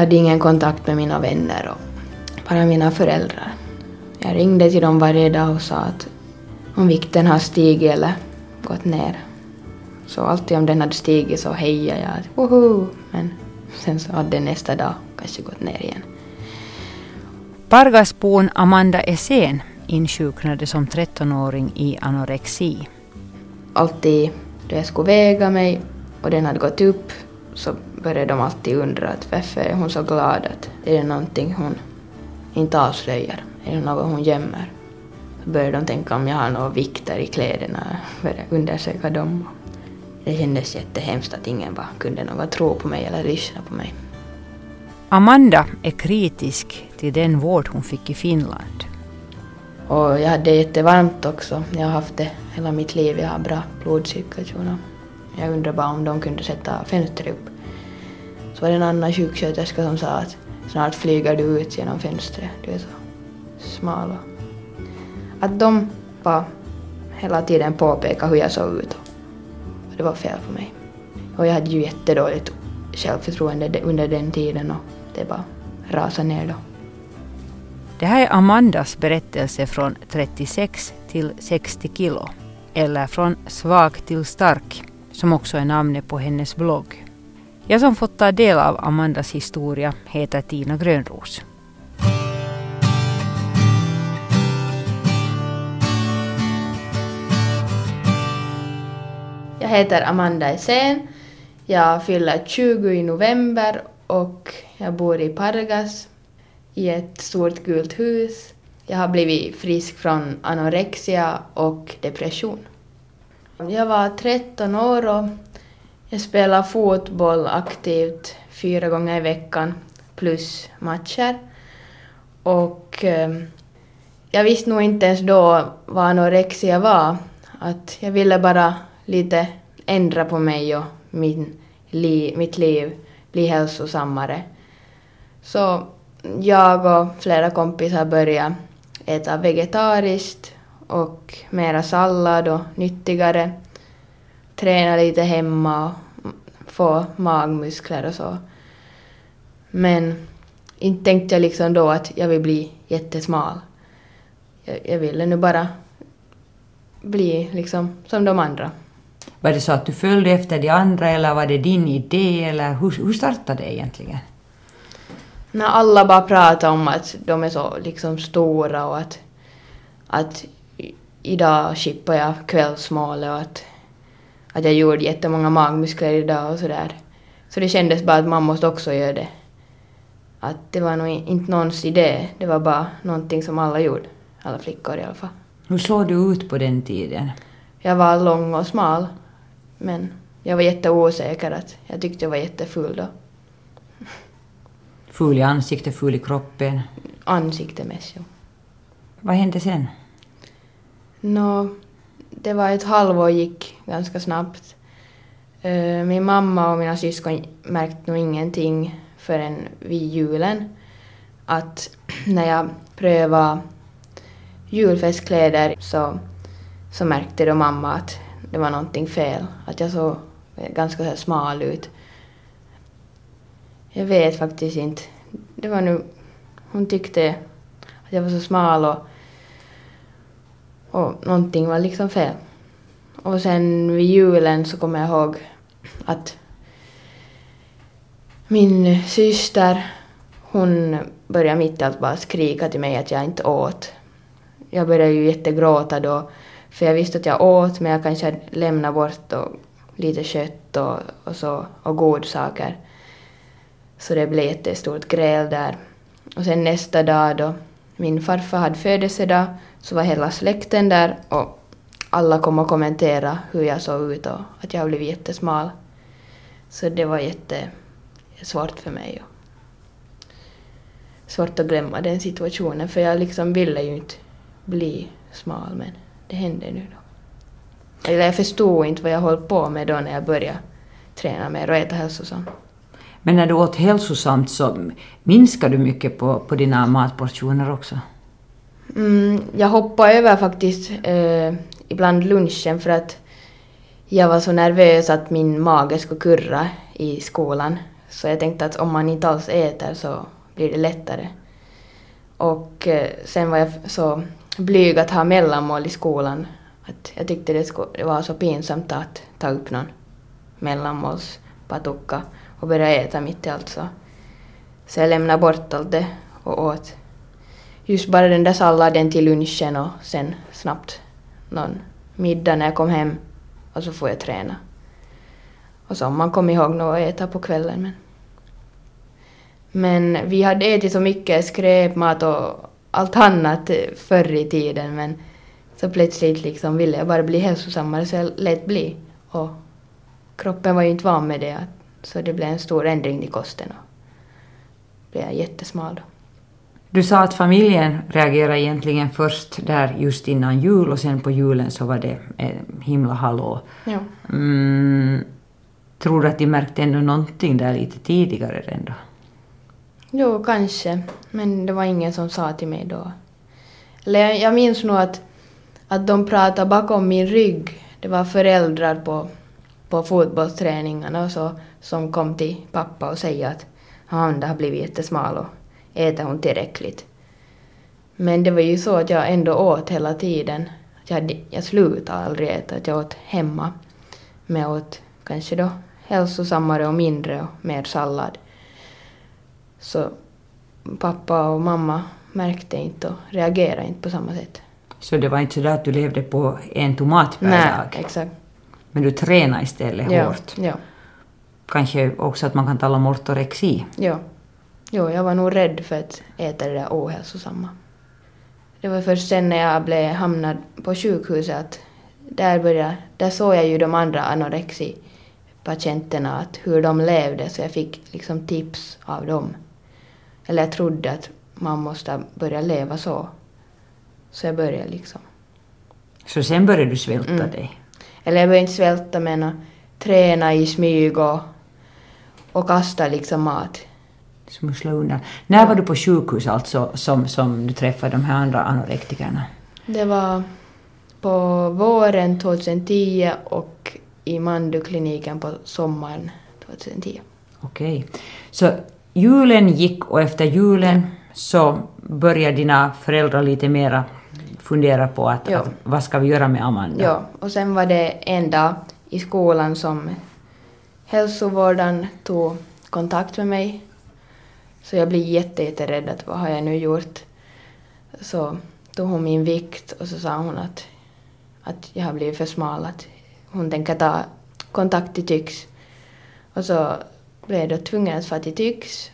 hade ingen kontakt med mina vänner och bara mina föräldrar. Jag ringde till dem varje dag och sa att om vikten har stigit eller gått ner. Så alltid om den hade stigit så hejade jag att woho! Men sen så hade den nästa dag kanske gått ner igen. Pargasbon Amanda Essén insjuknade som 13-åring i anorexi. Alltid då jag skulle väga mig och den hade gått upp så började de alltid undra att varför är hon så glad att är det någonting hon inte avslöjar? Är det något hon gömmer? Så började de tänka om jag har några vikter i kläderna, började undersöka dem. Det kändes jättehemskt att ingen bara kunde något tro på mig eller lyssna på mig. Amanda är kritisk till den vård hon fick i Finland. Och jag hade jättevarmt också. Jag har haft det hela mitt liv. Jag har bra blodcirkulation. Jag undrar bara om de kunde sätta fönstret upp. Så var det en annan sjuksköterska som sa att snart flyger du ut genom fönstret. Du är så smal. Att de bara hela tiden påpekade hur jag såg ut. Och det var fel på mig. Och jag hade ju jättedåligt självförtroende under den tiden och det bara rasade ner då. Det här är Amandas berättelse från 36 till 60 kilo, eller från svag till stark, som också är namnet på hennes blogg. Jag som fått ta del av Amandas historia heter Tina Grönros. Jag heter Amanda Essén. Jag fyller 20 i november och jag bor i Pargas i ett stort gult hus. Jag har blivit frisk från anorexia och depression. Jag var 13 år och jag spelade fotboll aktivt fyra gånger i veckan plus matcher. Och eh, jag visste nog inte ens då vad anorexia var. Att jag ville bara lite ändra på mig och min li mitt liv, bli hälsosammare. Så jag och flera kompisar började äta vegetariskt och mera sallad och nyttigare. Träna lite hemma och få magmuskler och så. Men inte tänkte jag liksom då att jag vill bli jättesmal. Jag, jag ville nu bara bli liksom som de andra. Var det så att du följde efter de andra eller var det din idé eller hur, hur startade det egentligen? När alla bara pratar om att de är så liksom stora och att, att idag chippar jag kvällsmålet och att, att jag gjorde jättemånga magmuskler idag och sådär. Så det kändes bara att man måste också göra det. Att det var nog inte någons idé, det var bara någonting som alla gjorde. Alla flickor i alla fall. Hur såg du ut på den tiden? Jag var lång och smal. Men jag var jätteosäker att jag tyckte jag var jätteful då. Ful i ansiktet, ful i kroppen? Ansiktet mest, ja. Vad hände sen? Nå, det var ett halvår gick ganska snabbt. Eh, min mamma och mina syskon märkte nog ingenting förrän vid julen. Att när jag prövade julfestkläder så, så märkte då mamma att det var någonting fel. Att jag såg ganska så smal ut. Jag vet faktiskt inte. Det var nu... Hon tyckte att jag var så smal och, och någonting var liksom fel. Och sen vid julen så kommer jag ihåg att min syster, hon började mitt i allt bara skrika till mig att jag inte åt. Jag började ju jättegråta då för jag visste att jag åt men jag kanske lämnade bort och lite kött och, och så och godsaker. Så det blev jättestort gräl där. Och sen nästa dag då min farfar hade födelsedag så var hela släkten där och alla kom och kommenterade hur jag såg ut och att jag blivit jättesmal. Så det var jättesvårt för mig. Och svårt att glömma den situationen för jag liksom ville ju inte bli smal men det hände nu då. Eller jag förstod inte vad jag höll på med då när jag började träna mer och äta hälsosamt. Men när du åt hälsosamt så minskade du mycket på, på dina matportioner också? Mm, jag hoppade över faktiskt eh, ibland lunchen för att jag var så nervös att min mage skulle kurra i skolan. Så jag tänkte att om man inte alls äter så blir det lättare. Och eh, sen var jag så blyg att ha mellanmål i skolan. Att jag tyckte det, det var så pinsamt att ta upp någon mellanmålspatukka och börja äta mitt i allt så. Så jag lämnade bort allt det och åt just bara den där salladen till lunchen och sen snabbt någon middag när jag kom hem och så får jag träna. Och så om man kom ihåg något att äta på kvällen. Men, men vi hade ätit så mycket skräpmat och allt annat förr i tiden men så plötsligt liksom ville jag bara bli hälsosammare så jag lät bli. Och kroppen var ju inte van med det så det blev en stor ändring i kosten och blev jättesmal då. Du sa att familjen reagerade egentligen först där just innan jul och sen på julen så var det eh, himla hallå. Ja. Mm, tror du att de märkte ändå någonting där lite tidigare ändå? Jo, kanske. Men det var ingen som sa till mig då. Eller jag, jag minns nog att, att de pratade bakom min rygg. Det var föräldrar på, på fotbollsträningarna och så, som kom till pappa och säga att Amanda har blivit jättesmal och äter hon tillräckligt. Men det var ju så att jag ändå åt hela tiden. Jag, hade, jag slutade aldrig äta, att jag åt hemma. Men jag åt kanske då hälsosammare och mindre och mer sallad. Så pappa och mamma märkte inte och reagerade inte på samma sätt. Så det var inte så att du levde på en tomat per Nej, dag? exakt. Men du tränade istället Ja, hårt? ja, Kanske också att man kan tala om ortorexi? ja. Jo, jag var nog rädd för att äta det där ohälsosamma. Det var först sen när jag blev hamnad på sjukhuset att där, började, där såg jag ju de andra anorexi-patienterna, att hur de levde, så jag fick liksom tips av dem. Eller jag trodde att man måste börja leva så. Så jag började liksom. Så sen började du svälta Mm. dig? Eller jag började inte svälta men träna i smyg och, och kasta liksom mat. Smussla undan. När var du på sjukhus alltså som, som du träffade de här andra anorektikerna? Det var på våren 2010 och i Mandukliniken på sommaren 2010. Okej. Så julen gick och efter julen så började dina föräldrar lite mera fundera på att, Ja. vad ska vi göra med Amanda? Ja, och sen var det en dag i skolan som hälsovården tog kontakt med mig. Så jag blev jätte, jätterädd att vad har jag nu gjort? Så tog hon min vikt och så sa hon att, att jag har blivit för smal, att hon tänker ta kontakt till Tyx. Och så blev jag då tvungen att fara till Tyx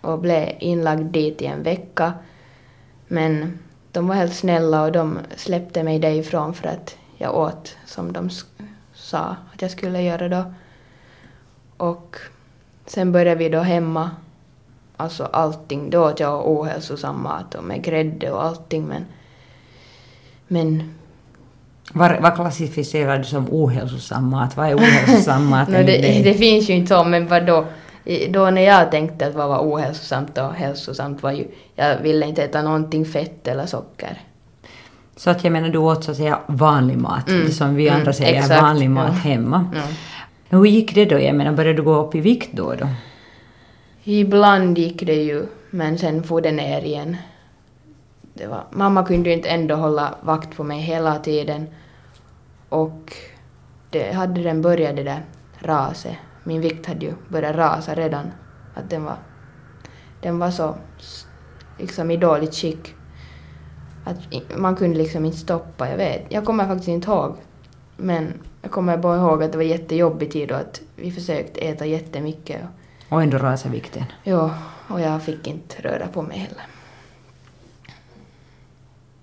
och blev inlagd dit i en vecka. Men de var helt snälla och de släppte mig därifrån för att jag åt som de sa att jag skulle göra då. Och sen började vi då hemma. Alltså allting. Då åt jag ohälsosam mat och med grädde och allting men... Men... Vad, vad klassificerar du som ohälsosam mat? Vad är ohälsosam mat no, det, det finns ju inte så men vad då? När jag tänkte att vad var ohälsosamt och hälsosamt var ju... Jag ville inte äta någonting fett eller socker. Så att jag menar, du åt så att säga vanlig mat, Mm, det som vi mm, andra säger exakt, vanlig mat ja. hemma. Ja. Hur gick det då? Jag menar, började du gå upp i vikt då? då? Ibland gick det ju, men sen for det ner igen. Det var, mamma kunde ju inte ändå hålla vakt på mig hela tiden. Och det hade den börjat det där raset. Min vikt hade ju börjat rasa redan. Att den var, den var så liksom i dåligt skick. Att man kunde liksom inte stoppa, jag vet. Jag kommer faktiskt inte ihåg. Men jag kommer bara ihåg att det var jättejobbig tid och att vi försökte äta jättemycket. Och, och ändå rasade vikten. Ja, och jag fick inte röra på mig heller.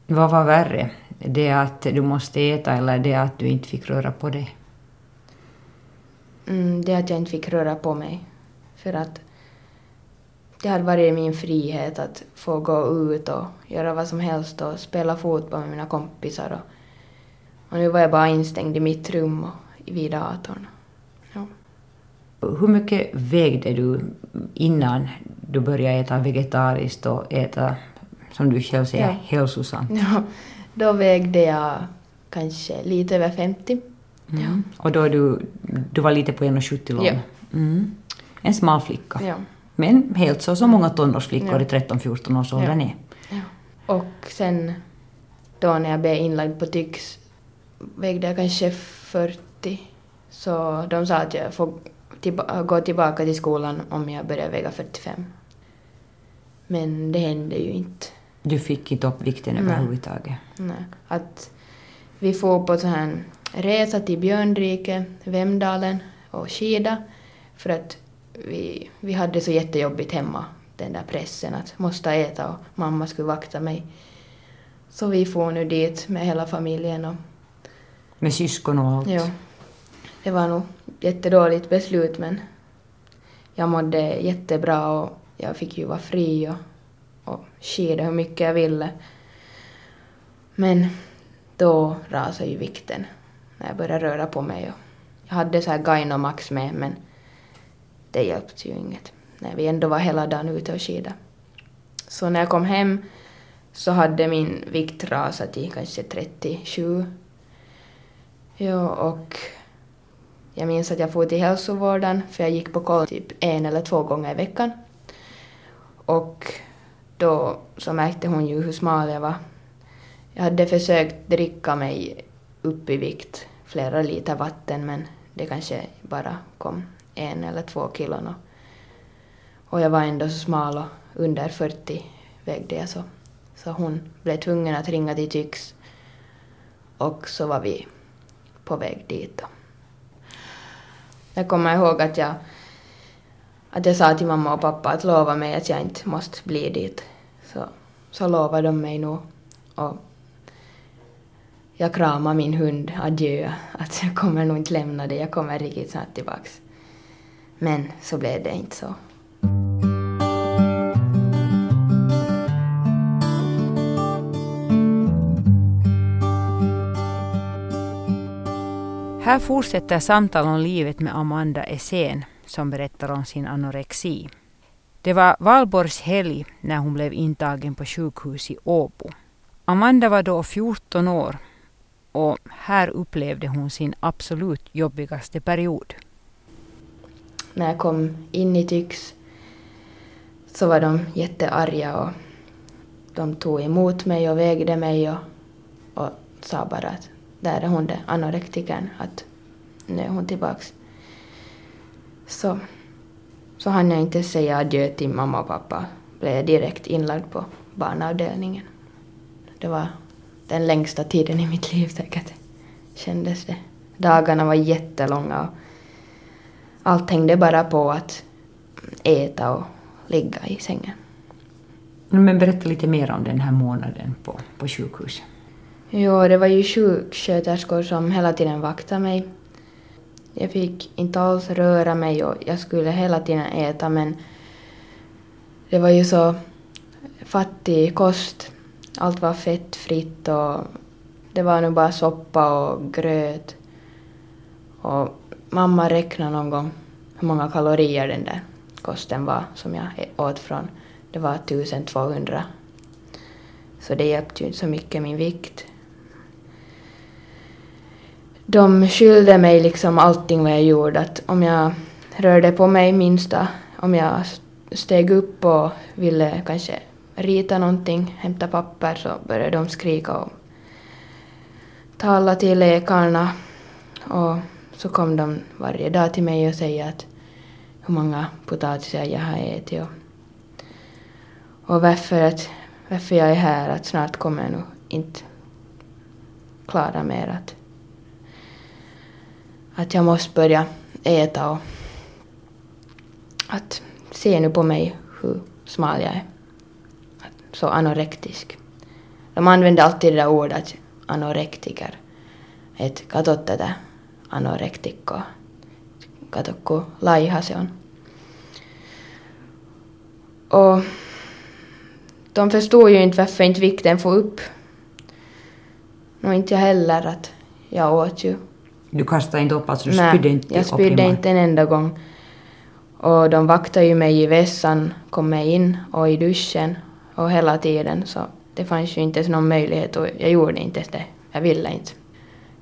Vad var värre? Det att du måste äta eller det att du inte fick röra på dig? Mm, det att jag inte fick röra på mig. För att det hade varit min frihet att få gå ut och göra vad som helst och spela fotboll med mina kompisar. Och, och nu var jag bara instängd i mitt rum och vid datorn. Ja. Hur mycket vägde du innan du började äta vegetariskt och äta, som du själv säger, Ja. hälsosamt? Ja, då vägde jag kanske lite över 50. Mm. Och då du, du var lite på 1,70 lång? Ja. Mm. En smal flicka. Ja. Men helt så som många tonårsflickor Ja. i 13-14 års åldern är. ja. Och sen då när jag blev inlagd på tyx vägde jag kanske 40. Så de sa att jag får tillba- gå tillbaka till skolan om jag börjar väga 45. Men det hände ju inte. Du fick inte upp vikten Nej. överhuvudtaget. Nej. Att vi får på så här resa till Björnrike, Vemdalen och skida för att vi, vi hade så jättejobbigt hemma, den där pressen att måste äta och mamma skulle vakta mig. Så vi får nu dit med hela familjen och Med syskon och allt. ja, det var nog jättedåligt beslut men jag mådde jättebra och jag fick ju vara fri och, och skida hur mycket jag ville. Men då rasade ju vikten när jag började röra på mig. Och jag hade så här Gainomax med men det hjälpte ju inget när vi ändå var hela dagen ute och skida. Så när jag kom hem så hade min vikt rasat till kanske 37. Ja, och jag minns att jag for till hälsovården för jag gick på koll typ en eller två gånger i veckan. Och då så märkte hon ju hur smal jag var. Jag hade försökt dricka mig upp i vikt, flera liter vatten, men det kanske bara kom en eller två kilon. Och, jag var ändå så smal och under 40 vägde jag så. Så hon blev tvungen att ringa till Tyx och så var vi på väg dit. Jag kommer ihåg att jag, att jag sa till mamma och pappa att lova mig att jag inte måste bli dit. Så, så lovade de mig nog. Och jag kramade min hund adjö, att jag kommer nog inte lämna det, jag kommer riktigt snart tillbaks. Men så blev det inte så. Här fortsätter samtal om livet med Amanda Essén som berättar om sin anorexi. Det var valborgs helg när hon blev intagen på sjukhus i Åbo. Amanda var då 14 år och här upplevde hon sin absolut jobbigaste period. När jag kom in i Tyx så var de jättearga och de tog emot mig och vägde mig och, och sa bara att där är hon, det anorektikern, att nu är hon tillbaks. Så, så hann jag inte säga adjö till mamma och pappa. Blev direkt inlagd på barnavdelningen. Det var den längsta tiden i mitt liv säkert, kändes det. Dagarna var jättelånga och allt hängde bara på att äta och ligga i sängen. Men berätta lite mer om den här månaden på, på sjukhuset. Jo, det var ju sjuksköterskor som hela tiden vaktade mig. Jag fick inte alls röra mig och jag skulle hela tiden äta men det var ju så fattig kost. Allt var fettfritt och det var nog bara soppa och gröt. Och mamma räknade någon gång hur många kalorier den där kosten var som jag åt från. Det var 1200. Så det hjälpte ju inte så mycket min vikt. De skyllde mig liksom allting vad jag gjorde. Att om jag rörde på mig minsta, om jag steg upp och ville kanske rita någonting, hämta papper, så började de skrika och tala till läkarna. Och så kom de varje dag till mig och säga att hur många potatisar jag har ätit och, och varför, att, varför jag är här, att snart kommer jag nog inte klara mer. Att, att jag måste börja äta och att se nu på mig hur smal jag är. Så anorektisk. De använder alltid det där ordet anorektiker. Ett kato tätä anorektikkoa. Kato kun laiha se on. Och de förstod ju inte varför inte vikten får upp. Och inte jag heller att jag åt ju du kastade inte upp, alltså du Nej, spydde inte jag spydde inte en enda gång. Och de vaktade ju mig i vässan, kom mig in och i duschen och hela tiden så det fanns ju inte ens någon möjlighet och jag gjorde inte det. Jag ville inte.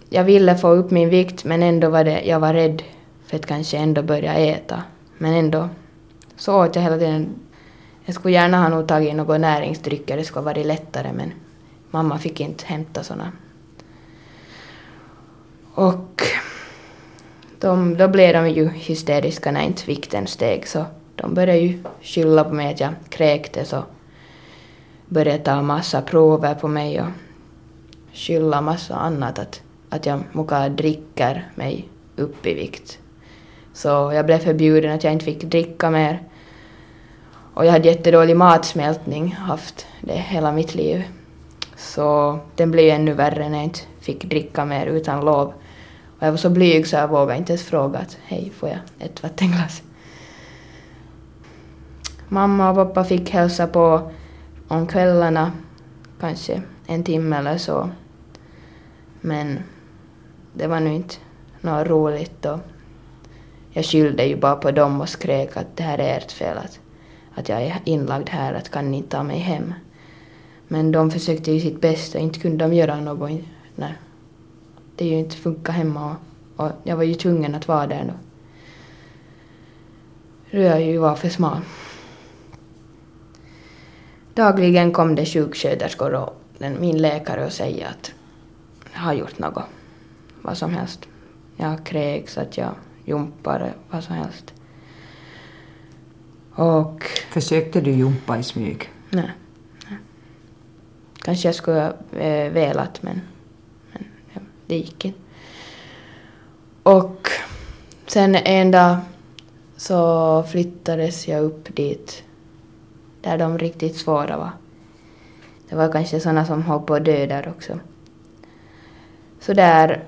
Jag ville få upp min vikt men ändå var det, jag var rädd för att kanske ändå börja äta. Men ändå så åt jag hela tiden. Jag skulle gärna ha nog tagit några näringsdrycker, det skulle ha varit lättare men mamma fick inte hämta såna. Och de, då blev de ju hysteriska när inte vikten steg så de började ju skylla på mig att jag kräktes och började ta massa prover på mig och skylla massa annat att, att jag muka dricker mig upp i vikt. Så jag blev förbjuden att jag inte fick dricka mer. Och jag hade jättedålig matsmältning, haft det hela mitt liv. Så den blev ännu värre när jag inte fick dricka mer utan lov. Jag var så blyg så jag vågade inte ens fråga att hej, får jag ett vattenglas? Mamma och pappa fick hälsa på om kvällarna, kanske en timme eller så. Men det var nu inte något roligt och jag skyllde ju bara på dem och skrek att det här är ert fel, att, att jag är inlagd här, att kan ni ta mig hem? Men de försökte ju sitt bästa, inte kunde de göra något. Nej. Det ju inte funka hemma och, och jag var ju tvungen att vara där då. Då jag ju var för smal. Dagligen kom det sjuksköterskor och den, min läkare och säga att jag har gjort något, vad som helst. Jag kräks, att jag jumpar, vad som helst. Och... Försökte du jumpa i smyg? Nej. nej. Kanske jag skulle äh, velat men, det gick inte. Och sen en dag så flyttades jag upp dit där de riktigt svåra var. Det var kanske sådana som höll på att dö där också. Så där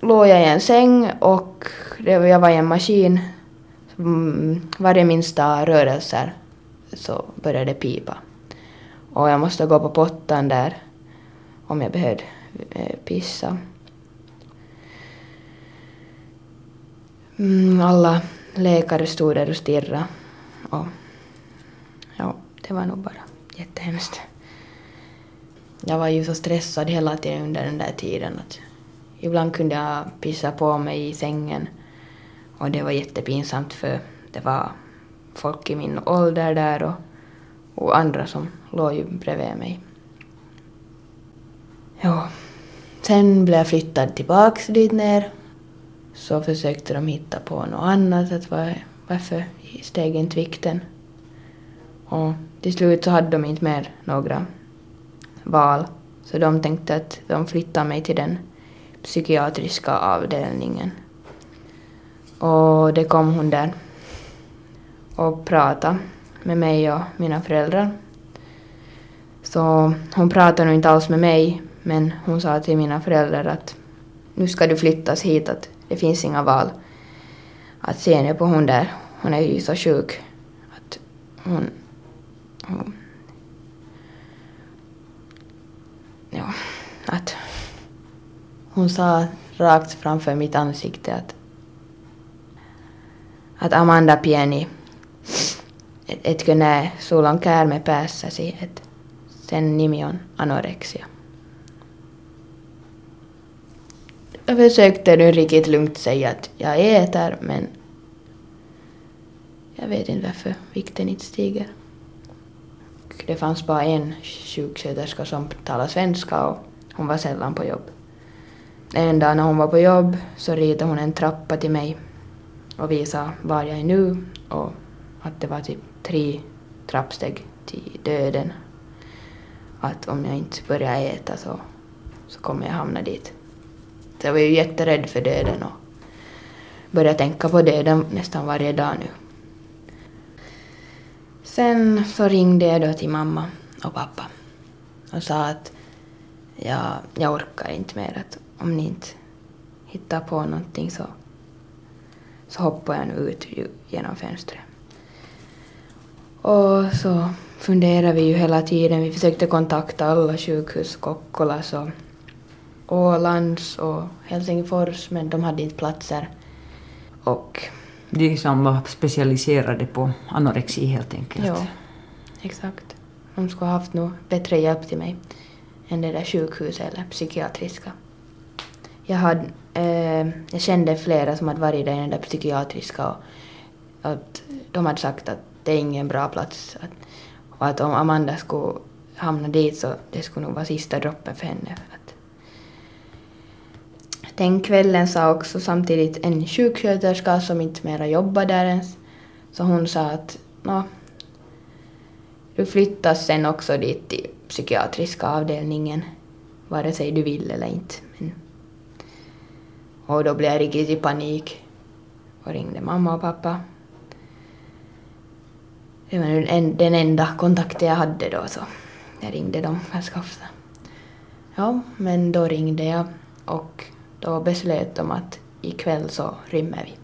låg jag i en säng och jag var i en maskin. Mm, varje minsta rörelse så började det pipa. Och jag måste gå på pottan där om jag behövde Eh, pissa. Mm, alla läkare stod där och stirrade. Och ja, det var nog bara jättehemskt. Jag var ju så stressad hela tiden under den där tiden att ibland kunde jag pissa på mig i sängen och det var jättepinsamt för det var folk i min ålder där och, och andra som låg ju bredvid mig. Ja. Sen blev jag flyttad tillbaks dit ner. Så försökte de hitta på något annat, att var, varför steg inte vikten? Och till slut så hade de inte mer några val. Så de tänkte att de flyttade mig till den psykiatriska avdelningen. Och det kom hon där och pratade med mig och mina föräldrar. Så hon pratade nog inte alls med mig, men hon sa till mina föräldrar att nu ska du flyttas hit, att det finns inga val. Att se nu på hon där, hon är ju så sjuk att hon ja, att hon sa rakt framför mitt ansikte att, att Amanda pieni, etkö sulla on käärme päässäsi, että sen nimi on anorexia. Jag försökte nu riktigt lugnt säga att jag äter men jag vet inte varför vikten inte stiger det fanns bara en sjuksköterska som talade svenska och hon var sällan på jobb. En dag när hon var på jobb så ritade hon en trappa till mig och visade var jag är nu och att det var typ tre trappsteg till döden. Att om jag inte börjar äta så, så kommer jag hamna dit. Så jag var ju jätterädd för döden och började tänka på döden nästan varje dag nu. Sen så ringde jag då till mamma och pappa och sa att jag, jag orkar inte mer, att om ni inte hittar på någonting så, så hoppar jag nu ut genom fönstret. Och så funderade vi ju hela tiden. Vi försökte kontakta alla sjukhus, Kokkolas och Ålands och Helsingfors, men de hade inte platser. Och de som var specialiserade på anorexi helt enkelt. Ja, exakt. De skulle ha haft nog bättre hjälp till mig än det där sjukhuset eller psykiatriska. Jag, hade, eh, jag kände flera som hade varit där i den där psykiatriska och att de hade sagt att det är ingen bra plats. Att, och att om Amanda skulle hamna dit så det skulle nog vara sista droppen för henne. Den kvällen sa också samtidigt en sjuksköterska som inte mera jobbar där ens. Så hon sa att Nå, du flyttas sen också dit till psykiatriska avdelningen vare sig du vill eller inte. Men, och då blev jag riktigt i panik och ringde mamma och pappa. Det var den enda kontakten jag hade då så jag ringde dem ganska ofta. Ja, men då ringde jag och då beslöt de att ikväll så rymmer vi.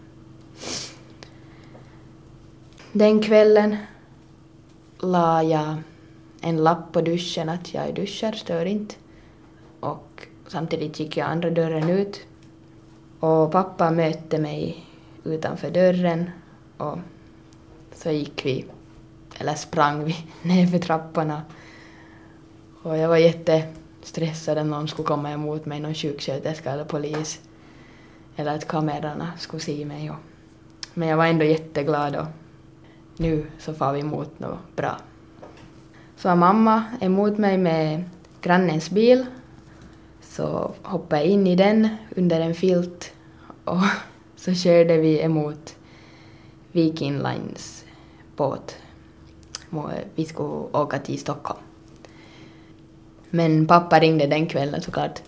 Den kvällen la jag en lapp på duschen att jag duschar, stör inte. Och samtidigt gick jag andra dörren ut. Och pappa mötte mig utanför dörren och så gick vi, eller sprang vi, ner för trapporna. Och jag var jätte stressad att någon skulle komma emot mig, någon sjuksköterska eller polis. Eller att kamerorna skulle se mig. Och, men jag var ändå jätteglad och nu så far vi emot något bra. Så var mamma emot mig med grannens bil. Så hoppade jag in i den under en filt och så körde vi emot Viking Lines båt. Vi skulle åka till Stockholm. Men pappa ringde den kvällen såklart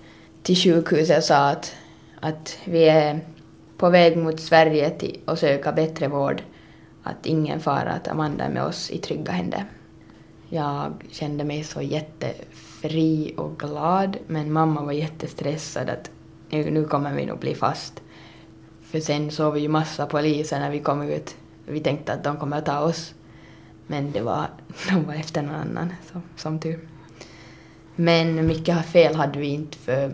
till sjukhuset och sa att, att vi är på väg mot Sverige till att söka bättre vård. Att ingen fara, att Amanda är med oss i trygga händer. Jag kände mig så jättefri och glad men mamma var jättestressad att nu, nu kommer vi nog bli fast. För sen såg vi ju massa poliser när vi kom ut. Vi tänkte att de kommer att ta oss. Men det var, de var efter någon annan, så, som tur. Men mycket fel hade vi inte för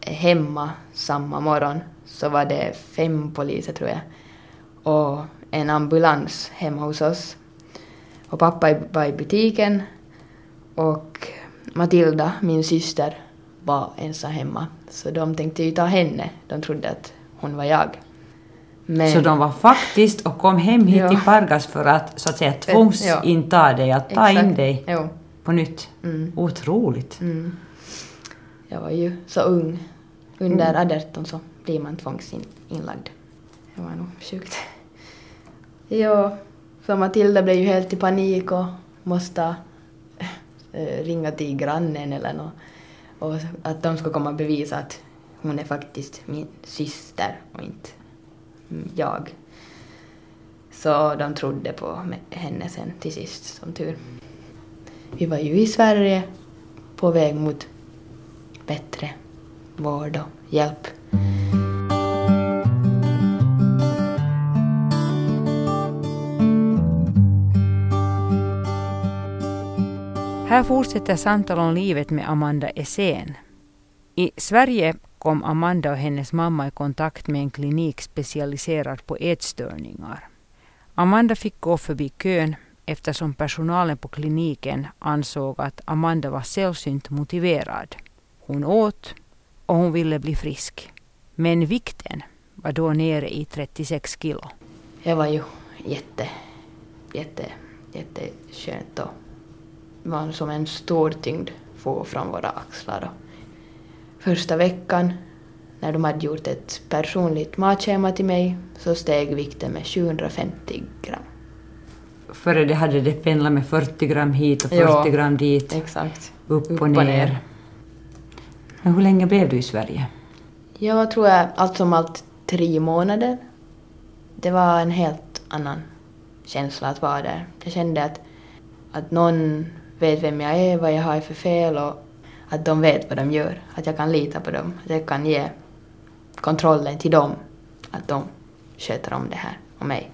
hemma samma morgon så var det fem poliser tror jag och en ambulans hemma hos oss. Och pappa var i butiken och Matilda, min syster, var ensam hemma. Så de tänkte ju ta henne. De trodde att hon var jag. Men, så de var faktiskt och kom hem hit ja. till Pargas för att så att säga tvångsinta ja. dig, att ta Exakt. in dig jo. På nytt. Mm. Otroligt. Mm. Jag var ju så ung. Under mm. 18 så blir man tvångsinlagd. Det var nog sjukt. Ja, för Matilda blev ju helt i panik och måste äh, ringa till grannen eller något. Och att de ska komma och bevisa att hon är faktiskt min syster och inte jag. Så de trodde på henne sen till sist, som tur. Vi var ju i Sverige på väg mot bättre vård och hjälp. Här fortsätter samtal om livet med Amanda Essén. I Sverige kom Amanda och hennes mamma i kontakt med en klinik specialiserad på ätstörningar. Amanda fick gå förbi kön eftersom personalen på kliniken ansåg att Amanda var sällsynt motiverad. Hon åt och hon ville bli frisk. Men vikten var då nere i 36 kilo. Det var ju jätte, jätte, jätteskönt och var som en stor tyngd få från våra axlar. Då. Första veckan när de hade gjort ett personligt matschema till mig så steg vikten med 750 gram. Före det hade det pendlat med 40 gram hit och 40 ja, gram dit. Exakt. Upp, upp och, ner. och ner. Men hur länge blev du i Sverige? Jag tror jag allt som allt tre månader. Det var en helt annan känsla att vara där. Jag kände att, att någon vet vem jag är, vad jag har för fel och att de vet vad de gör. Att jag kan lita på dem. Att jag kan ge kontrollen till dem. Att de sköter om det här och mig.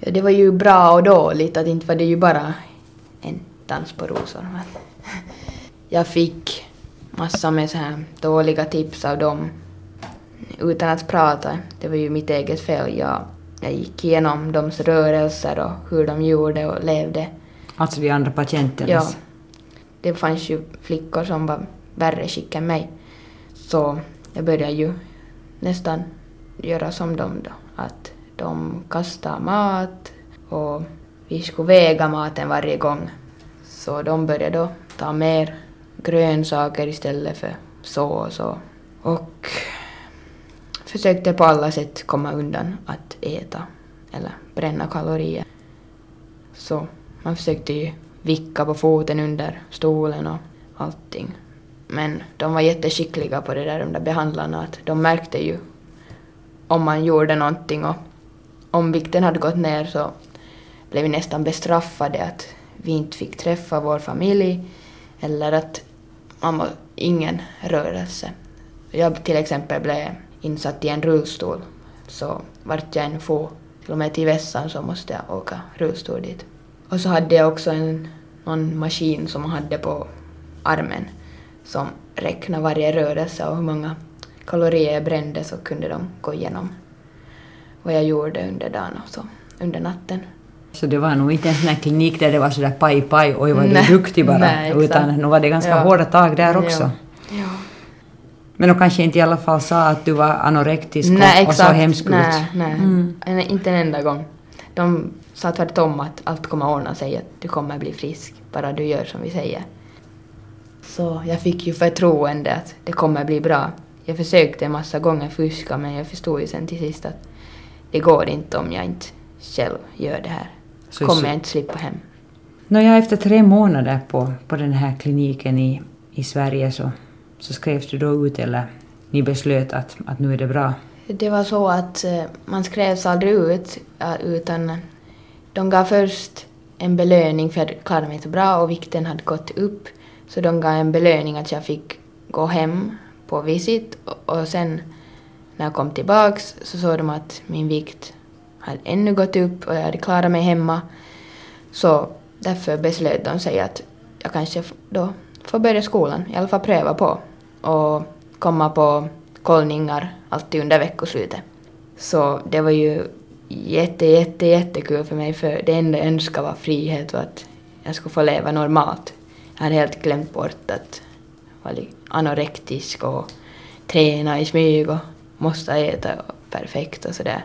Ja, det var ju bra och dåligt. Att inte var det ju bara en dans på rosor. Jag fick massa med så här dåliga tips av dem utan att prata. Det var ju mitt eget fel. Jag, jag gick igenom deras rörelser och hur de gjorde och levde. Alltså de andra patienternas? Ja. Det fanns ju flickor som var värre skick än mig. Så jag började ju nästan göra som dem då. Att de kastade mat och vi skulle väga maten varje gång. Så de började då ta mer grönsaker istället för så och så. Och försökte på alla sätt komma undan att äta eller bränna kalorier. Så man försökte ju vicka på foten under stolen och allting. Men de var jätteskickliga på det där, de där behandlarna, att de märkte ju om man gjorde någonting och om vikten hade gått ner så blev vi nästan bestraffade att vi inte fick träffa vår familj eller att man ingen rörelse. Jag till exempel blev insatt i en rullstol så vart jag än får, till och med till vässan så måste jag åka rullstol dit. Och så hade jag också en, någon maskin som man hade på armen som räknade varje rörelse och hur många kalorier jag brände så kunde de gå igenom vad jag gjorde under dagen och så, under natten. Så det var nog inte en sån här klinik där det var sådär paj paj, oj vad du är duktig bara, nej, utan nu var det ganska ja. hårda tag där också. Ja. ja. Men de kanske inte i alla fall sa att du var anorektisk nej, och, och så hemsk ut? Nej, nej. Mm. inte en enda gång. De sa tvärtom att allt kommer ordna sig, att du kommer bli frisk, bara du gör som vi säger. Så jag fick ju förtroende att det kommer bli bra. Jag försökte en massa gånger fuska men jag förstod ju sen till sist att det går inte om jag inte själv gör det här. Så kommer jag inte slippa hem. Nåja, efter tre månader på, på den här kliniken i, i Sverige så, så skrevs du då ut eller ni beslöt att, att nu är det bra? Det var så att eh, man skrevs aldrig ut utan de gav först en belöning för att jag klarade mig så bra och vikten hade gått upp. Så de gav en belöning att jag fick gå hem på visit och sen när jag kom tillbaks så såg de att min vikt hade ännu gått upp och jag hade klarat mig hemma. Så därför beslöt de sig att jag kanske då får börja skolan, i alla fall pröva på och komma på kollningar alltid under veckoslutet. Så det var ju jätte, jätte, jättekul för mig för det enda jag önskade var frihet och att jag skulle få leva normalt. Jag hade helt glömt bort att vara anorektisk och träna i smyg och måste äta perfekt och sådär.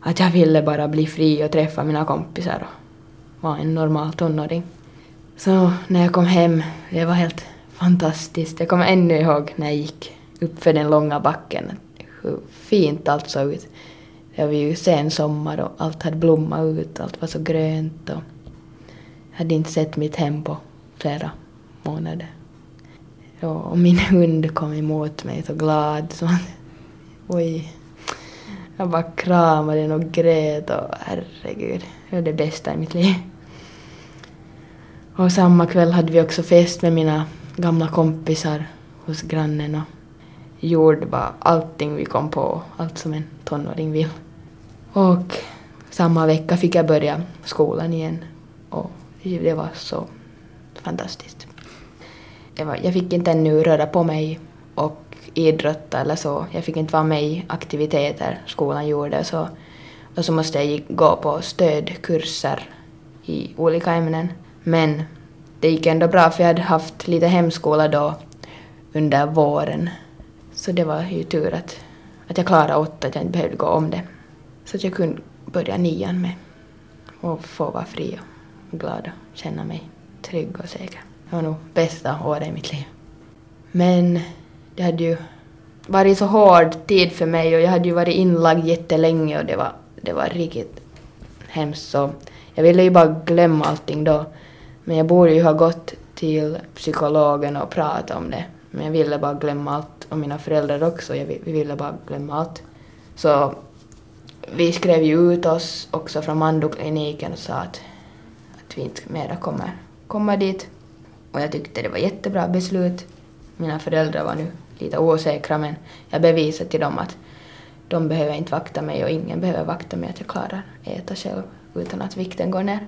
Att jag ville bara bli fri och träffa mina kompisar och vara en normal tonåring. Så när jag kom hem, det var helt fantastiskt. Jag kommer ännu ihåg när jag gick upp för den långa backen, hur fint allt såg ut. Det var ju sen sommar och allt hade blommat ut, allt var så grönt och jag hade inte sett mitt hem på flera månader. Och min hund kom emot mig så glad så oj. Jag bara kramade den och grät och herregud, det var det bästa i mitt liv. Och samma kväll hade vi också fest med mina gamla kompisar hos grannen och gjorde bara allting vi kom på, allt som en tonåring vill. Och samma vecka fick jag börja skolan igen och det var så fantastiskt. Jag, jag fick inte ännu röra på mig och idrotta eller så. Jag fick inte vara med i aktiviteter skolan gjorde så. Och så måste jag gå på stödkurser i olika ämnen. Men det gick ändå bra för jag hade haft lite hemskola då under våren. Så det var ju tur att, att jag klarade åtta, att jag inte behövde gå om det. Så att jag kunde börja nian med och få vara fri och glad och känna mig trygg och säker. Det var nog bästa året i mitt liv. Men det hade ju varit så hård tid för mig och jag hade ju varit inlagd jättelänge och det var, det var riktigt hemskt så jag ville ju bara glömma allting då. Men jag borde ju ha gått till psykologen och pratat om det. Men jag ville bara glömma allt och mina föräldrar också, jag, vi ville bara glömma allt. Så vi skrev ju ut oss också från Mandokliniken och sa att, att vi inte mera kommer komma dit. Och jag tyckte det var jättebra beslut. Mina föräldrar var nu lite osäkra men jag bevisade till dem att de behöver inte vakta mig och ingen behöver vakta mig att jag klarar äta själv utan att vikten går ner.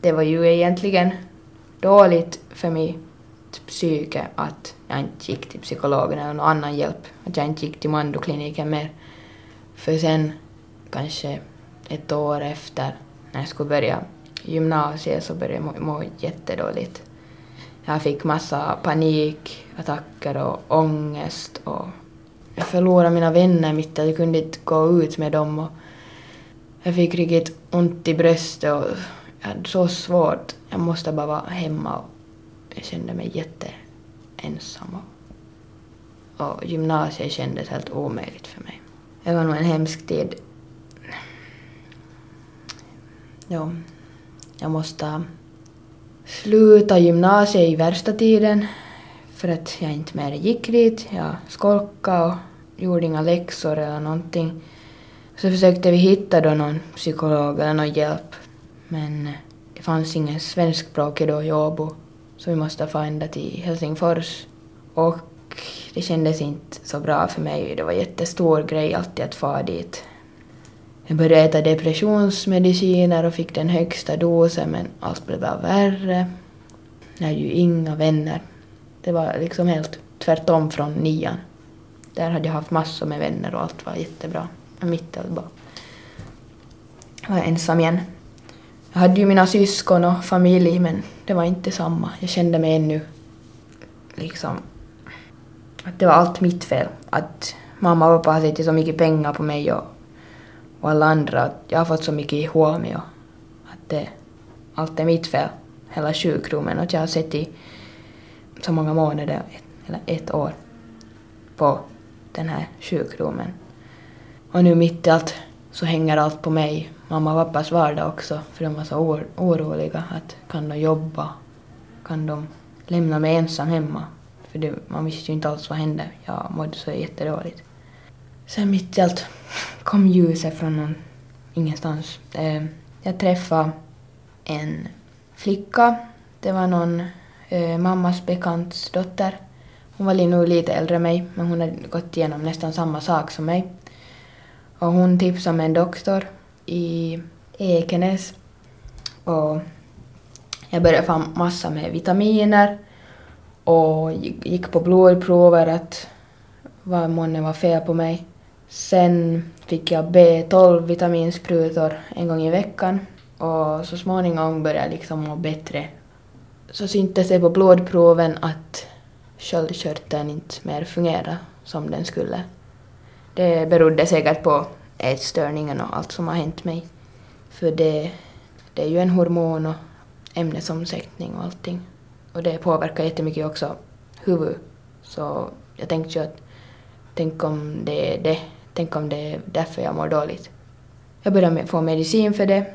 Det var ju egentligen dåligt för mitt psyke att jag inte gick till psykologen eller någon annan hjälp, att jag inte gick till Mandokliniken mer. För sen, kanske ett år efter, när jag skulle börja gymnasiet så började jag må, må jättedåligt. Jag fick massa panikattacker och ångest och jag förlorade mina vänner mitt i jag kunde inte gå ut med dem och Jag fick riktigt ont i bröstet och jag hade så svårt. Jag måste bara vara hemma och jag kände mig jätteensam. Och, och gymnasiet kändes helt omöjligt för mig. Det var nog en hemsk tid. Ja, jag måste sluta gymnasiet i värsta tiden för att jag inte mer gick dit. Jag skolkade och gjorde inga läxor eller någonting. Så försökte vi hitta då någon psykolog eller någon hjälp. Men eh, det fanns ingen svenskspråkig då i Åbo. Så vi måste få ända till Helsingfors. Och det kändes inte så bra för mig. Det var en jättestor grej alltid att få dit. Jag började äta depressionsmediciner och fick den högsta dosen men allt blev bara värre. Jag hade ju inga vänner. Det var liksom helt tvärtom från nian. Där hade jag haft massor med vänner och allt var jättebra. Men mitt i allt bara var jag ensam igen. Jag hade ju mina syskon och familj men det var inte samma. Jag kände mig ännu liksom att det var allt mitt fel. Att mamma och pappa hade sett så mycket pengar på mig och, och alla andra. Att jag har fått så mycket ihåg att det, allt är mitt fel. Hela sjukdomen. Och jag har sett i så många månader, eller ett år, på den här sjukdomen. Och nu mitt i allt så hänger allt på mig. Mamma och pappas vardag också, för de var så or oroliga. Att kan de jobba? Kan de lämna mig ensam hemma? För det, man visste ju inte alls vad hände. Jag mådde så jättedåligt. Sen mitt i allt kom ljuset från någon, ingenstans. Eh, jag träffade en flicka. Det var någon eh, mammas bekants dotter. Hon var nog lite äldre än mig, men hon hade gått igenom nästan samma sak som mig. Och hon tipsade om en doktor i Ekenäs. Och jag började få massa med vitaminer och gick på blodprover att vad månne var fel på mig. Sen fick jag B12 vitaminsprutor en gång i veckan och så småningom började jag liksom må bättre. Så syntes det på blodproven att sköldkörteln inte mer fungerade som den skulle. Det berodde säkert på ätstörningen och allt som har hänt mig. För det, det är ju en hormon och ämnesomsättning och allting. Och det påverkar jättemycket också huvudet. Så jag tänkte ju att tänk om det är det, tänk om det är därför jag mår dåligt. Jag började få medicin för det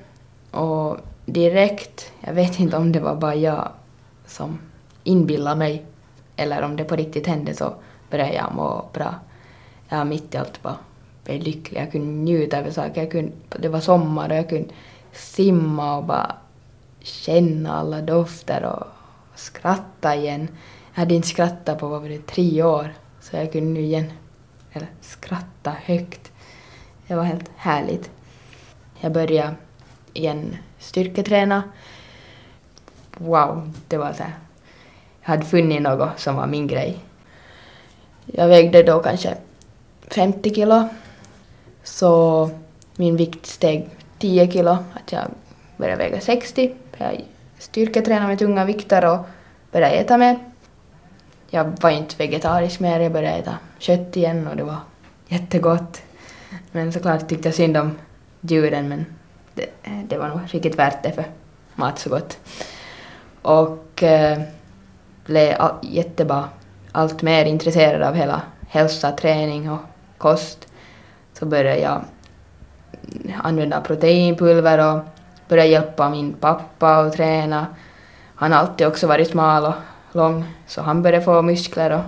och direkt, jag vet inte om det var bara jag som inbillade mig eller om det på riktigt hände så började jag må bra. Jag mitt i allt var väldigt lycklig. Jag kunde njuta över saker. Jag kunde, det var sommar och jag kunde simma och bara känna alla dofter och skratta igen. Jag hade inte skrattat på vad var det, tre år, så jag kunde nu igen eller, skratta högt. Det var helt härligt. Jag började igen styrketräna. Wow, det var så här. Jag hade funnit något som var min grej. Jag vägde då kanske 50 kilo. Så min vikt steg 10 kilo. Att jag började väga 60. Jag styrketränade med tunga vikter och började äta mer. Jag var inte vegetarisk mer, jag började äta kött igen och det var jättegott. Men såklart tyckte jag synd om djuren men det, det var nog riktigt värt det för mat så gott. Och eh, blev all, jättebra, allt mer intresserad av hela hälsa, träning och kost. Så började jag använda proteinpulver och började hjälpa min pappa att träna. Han har alltid också varit smal och lång, så han började få muskler och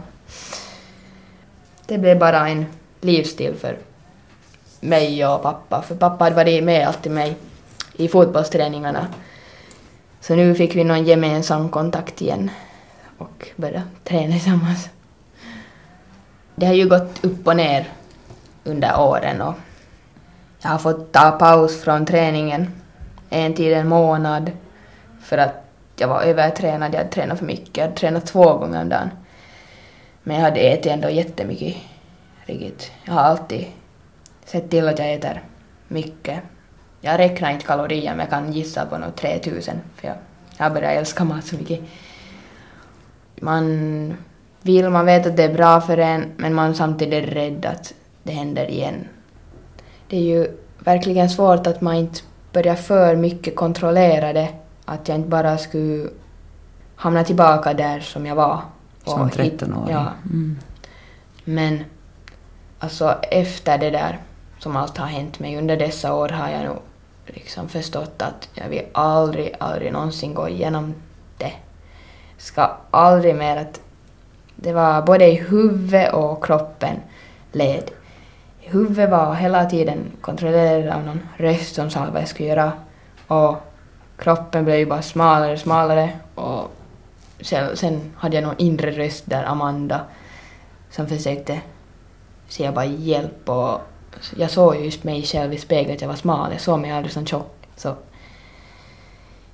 det blev bara en livsstil för mig och pappa, för pappa hade varit med alltid mig i fotbollsträningarna. Så nu fick vi någon gemensam kontakt igen och började träna tillsammans. Det har ju gått upp och ner under åren och jag har fått ta paus från träningen en tid en månad för att jag var övertränad, jag hade tränat för mycket, jag hade tränat två gånger om dagen. Men jag hade ätit ändå jättemycket. Riktigt. Jag har alltid sett till att jag äter mycket. Jag räknar inte kalorier men jag kan gissa på nog 3000 för jag, har börjat älska mat så mycket. Man vill, man vet att det är bra för en men man samtidigt är rädd att det händer igen. Det är ju verkligen svårt att man inte börjar för mycket kontrollera det. Att jag inte bara skulle hamna tillbaka där som jag var. Som 13-åring? Ja. Mm. Men alltså efter det där som allt har hänt mig under dessa år har jag nog liksom förstått att jag vill aldrig, aldrig någonsin gå igenom det. Ska aldrig mer att det var både i huvudet och kroppen led. I huvudet var hela tiden kontrollerad av någon röst som sa vad jag skulle göra och kroppen blev ju bara smalare och smalare och sen, sen hade jag någon inre röst där, Amanda, som försökte säga bara hjälp och jag såg just mig själv i spegeln att jag var smal, jag såg mig aldrig som tjock. Så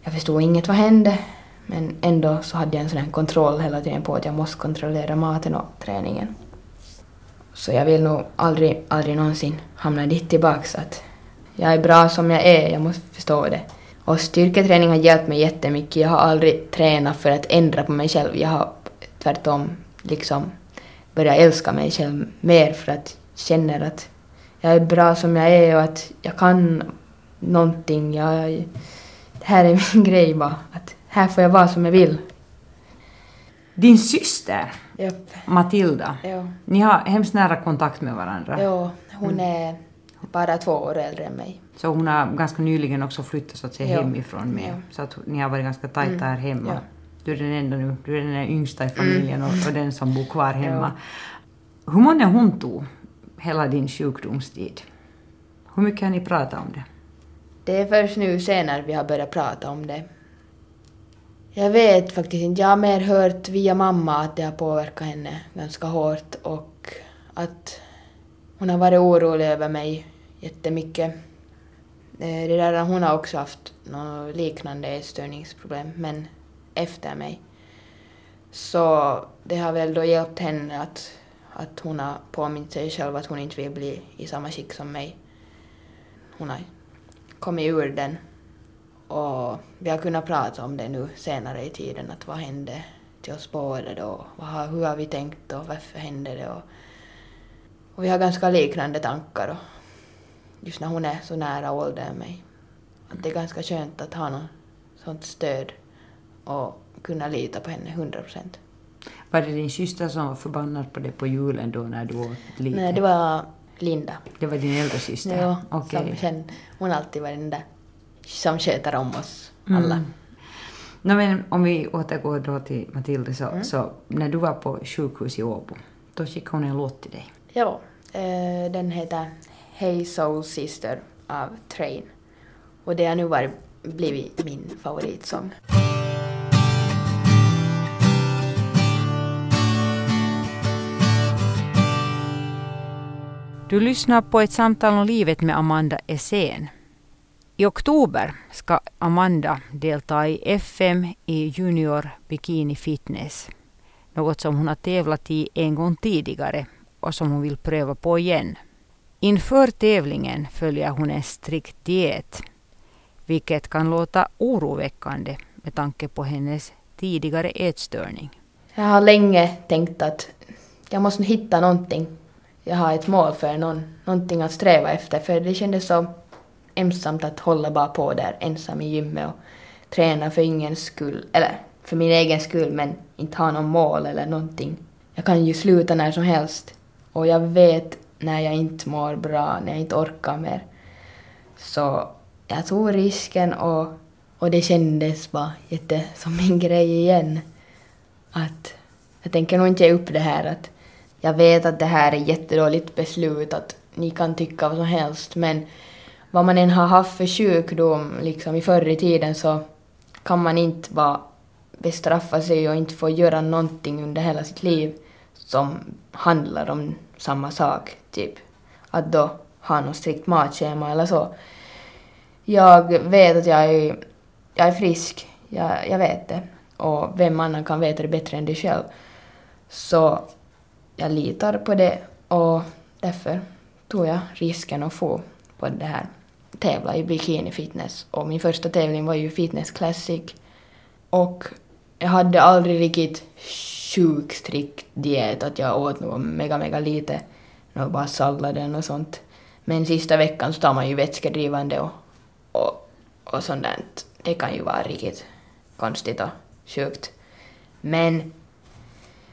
jag förstod inget vad hände, men ändå så hade jag en sån här kontroll hela tiden på att jag måste kontrollera maten och träningen. Så jag vill nog aldrig, aldrig någonsin hamna dit tillbaks att jag är bra som jag är, jag måste förstå det. Och styrketräning har hjälpt mig jättemycket. Jag har aldrig tränat för att ändra på mig själv. Jag har tvärtom liksom börjat älska mig själv mer för att jag känner att jag är bra som jag är och att jag kan någonting. Jag, det här är min grej bara. Att här får jag vara som jag vill. Din syster, Japp. Matilda, Ja. ni har hemskt nära kontakt med varandra. Jo, hon är bara två år äldre än mig. Så hon har ganska nyligen också flyttat så att säga Ja. hemifrån med. Ja. Så att ni har varit ganska tajta här hemma. Ja. Du är den enda nu, du är den yngsta i familjen och, och den som bor kvar hemma. Hur många hon tog hela din sjukdomstid? Hur mycket har ni pratat om det? Det är först nu senare vi har börjat prata om det. Jag vet faktiskt inte. Jag har mer hört via mamma att det har påverkat henne ganska hårt och att hon har varit orolig över mig jättemycket. Eh, det där, hon har också haft något liknande ätstörningsproblem, men efter mig. Så det har väl då hjälpt henne att, att hon har påmint sig själv att hon inte vill bli i samma skick som mig. Hon har kommit ur den. Och vi har kunnat prata om det nu senare i tiden, att vad hände till oss båda då? Vad har, hur har vi tänkt och varför hände det? Och, och vi har ganska liknande tankar och just när hon är så nära åldern mig. Att det är ganska skönt att ha något sånt stöd och kunna lita på henne 100 procent. Var det din syster som var förbannad på dig på julen då när du åt lite? Nej, det var Linda. Det var din äldre syster? Ja, Okej. som sen, hon alltid varit den där som sköter om oss alla. Mm. Nå, men om vi återgår då till Matilda, så, Mm. så när du var på sjukhus i Åbo, då skickade hon en låt till dig. Ja, eh, den heter Hey Soul Sister av Train. Och det har nu varit, blivit min favoritsång. Du lyssnar på ett samtal om livet med Amanda Essén. I oktober ska Amanda delta i FM i Junior Bikini Fitness. Något som hon har tävlat i en gång tidigare och som hon vill pröva på igen. Inför tävlingen följer hon en strikt diet, vilket kan låta oroväckande med tanke på hennes tidigare ätstörning. Jag har länge tänkt att jag måste hitta någonting. Jag har ett mål för någon, någonting att sträva efter för det kändes så ensamt att hålla bara på där ensam i gymmet och träna för ingen skull, eller för min egen skull men inte ha någon mål eller någonting. Jag kan ju sluta när som helst och jag vet när jag inte mår bra, när jag inte orkar mer. Så jag tog risken och, och det kändes bara jätte som min grej igen. Att jag tänker nog inte ge upp det här att jag vet att det här är jättedåligt beslut, att ni kan tycka vad som helst, men vad man än har haft för sjukdom liksom i förr i tiden så kan man inte bara bestraffa sig och inte få göra någonting under hela sitt liv som handlar om samma sak, typ. Att då ha något strikt matschema eller så. Jag vet att jag är, jag är frisk, jag, jag vet det. Och vem annan kan veta det bättre än dig själv. Så jag litar på det och därför tog jag risken att få på det här tävla i bikini fitness. Och min första tävling var ju fitness classic. Och jag hade aldrig riktigt sjukt strikt diet att jag åt något mega mega lite. Bara salladen och sånt. Men sista veckan så tar man ju vätskedrivande och, och, och sånt där. Det kan ju vara riktigt konstigt och sjukt. Men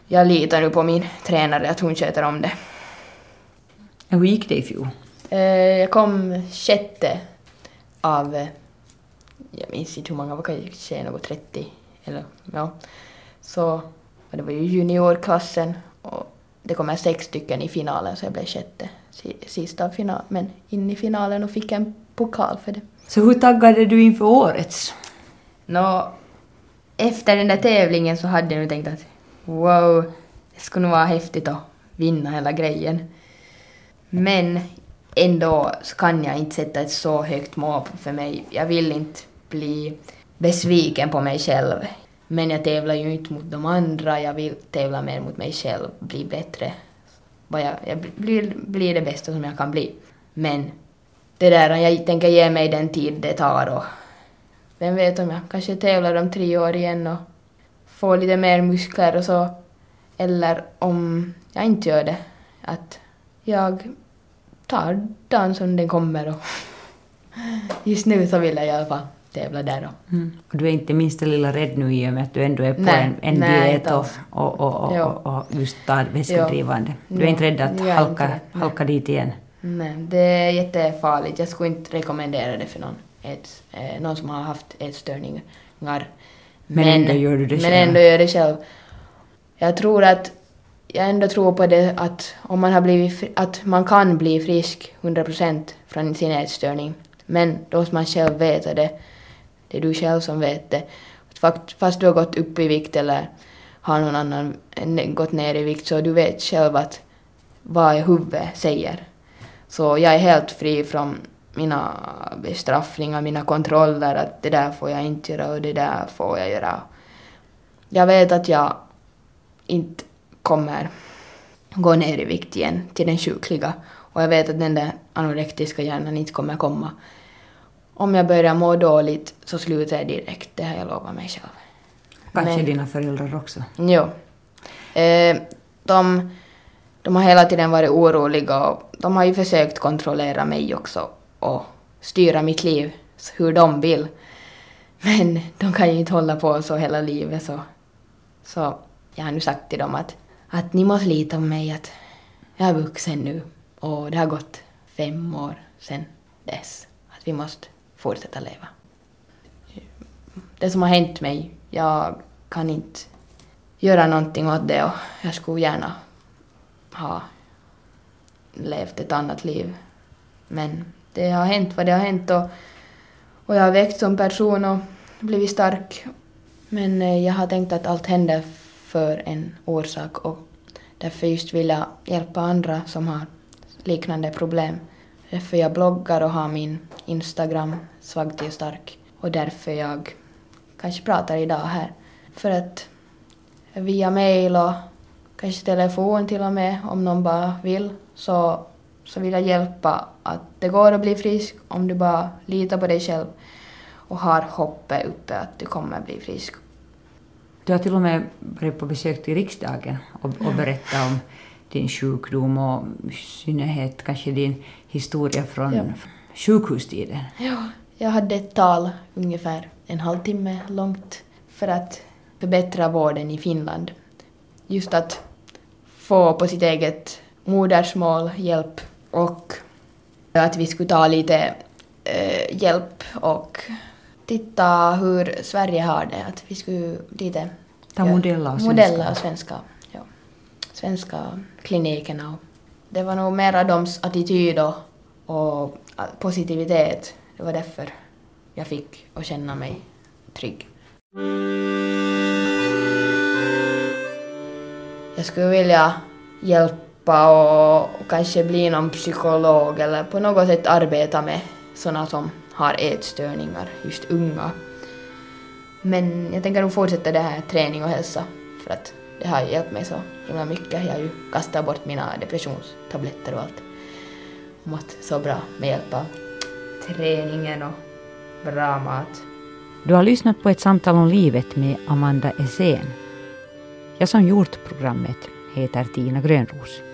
jag litar nu på min tränare att hon sköter om det. Hur gick det i fjol? Eh, jag kom sjätte av, jag minns inte hur många, var kanske något 30 eller ja. Så det var ju juniorklassen och det kommer sex stycken i finalen så jag blev sjätte sista final, men in i finalen och fick en pokal för det. Så hur taggade du inför årets? Nå, efter den där tävlingen så hade jag nog tänkt att wow, det skulle nog vara häftigt att vinna hela grejen. Men ändå så kan jag inte sätta ett så högt mål för mig. Jag vill inte bli besviken på mig själv. Men jag tävlar ju inte mot de andra, jag vill tävla mer mot mig själv, bli bättre. Jag, jag blir, blir det bästa som jag kan bli. Men det där, jag tänker ge mig den tid det tar och vem vet om jag kanske tävlar om tre år igen och får lite mer muskler och så. Eller om jag inte gör det, att jag tar dagen som den kommer och just nu så vill jag i alla fall tävla där då. Mm. Och du är inte minsta lilla rädd nu i och med att du ändå är på nej, en, en nej, diet och, och, och, och, och, just tar vätskedrivande. Du är inte rädd att halka, halka dit igen? Nej, det är jättefarligt. Jag skulle inte rekommendera det för någon, ett, eh, någon som har haft ätstörningar. Men, men ändå gör du det själv? Men ändå gör det själv. Jag tror att jag ändå tror på det att om man har blivit, att man kan bli frisk 100% från sin ätstörning. Men då måste man själv veta det. Det är du själv som vet det. Fast du har gått upp i vikt eller har någon annan gått ner i vikt så du vet själv att vad huvudet säger. Så jag är helt fri från mina bestraffningar, mina kontroller att det där får jag inte göra och det där får jag göra. Jag vet att jag inte kommer gå ner i vikt igen till den sjukliga och jag vet att den där anorektiska hjärnan inte kommer komma om jag börjar må dåligt så slutar jag direkt, det har jag lovat mig själv. Kanske Men, dina föräldrar också? Jo. Eh, de, de har hela tiden varit oroliga och de har ju försökt kontrollera mig också och styra mitt liv hur de vill. Men de kan ju inte hålla på så hela livet så, så jag har nu sagt till dem att, att ni måste lita på mig att jag är vuxen nu och det har gått fem år sedan dess. Att vi måste fortsätta leva. Det som har hänt mig, jag kan inte göra någonting åt det och jag skulle gärna ha levt ett annat liv. Men det har hänt vad det har hänt och, och jag har växt som person och blivit stark. Men eh, jag har tänkt att allt händer för en orsak och därför just vill jag hjälpa andra som har liknande problem. Därför jag bloggar och har min Instagram, Svag till stark. Och därför jag kanske pratar idag här. För att via mail och kanske telefon till och med, om någon bara vill, så, så vill jag hjälpa att det går att bli frisk om du bara litar på dig själv och har hoppet uppe att du kommer bli frisk. Du har till och med varit på besök till riksdagen och, och berättat om din sjukdom och i synnerhet kanske din historia från ja. sjukhustiden. Ja, jag hade ett tal ungefär en halvtimme långt för att förbättra vården i Finland. Just att få på sitt eget modersmål hjälp och att vi skulle ta lite äh, hjälp och titta hur Sverige har det. Att vi skulle lite... Ta modeller av svenska. Modeller av svenska, ja. Svenska klinikerna. Det var nog mera deras attityd och, och positivitet. Det var därför jag fick att känna mig trygg. Jag skulle vilja hjälpa och kanske bli någon psykolog eller på något sätt arbeta med sådana som har ätstörningar, just unga. Men jag tänker nog fortsätta det här träning och hälsa för att det har hjälpt mig så himla mycket. Jag har ju kastat bort mina depressionstabletter och allt. Mått så bra med hjälp av träningen och bra mat. Du har lyssnat på ett samtal om livet med Amanda Essén. Jag som gjort programmet heter Tina Grönros.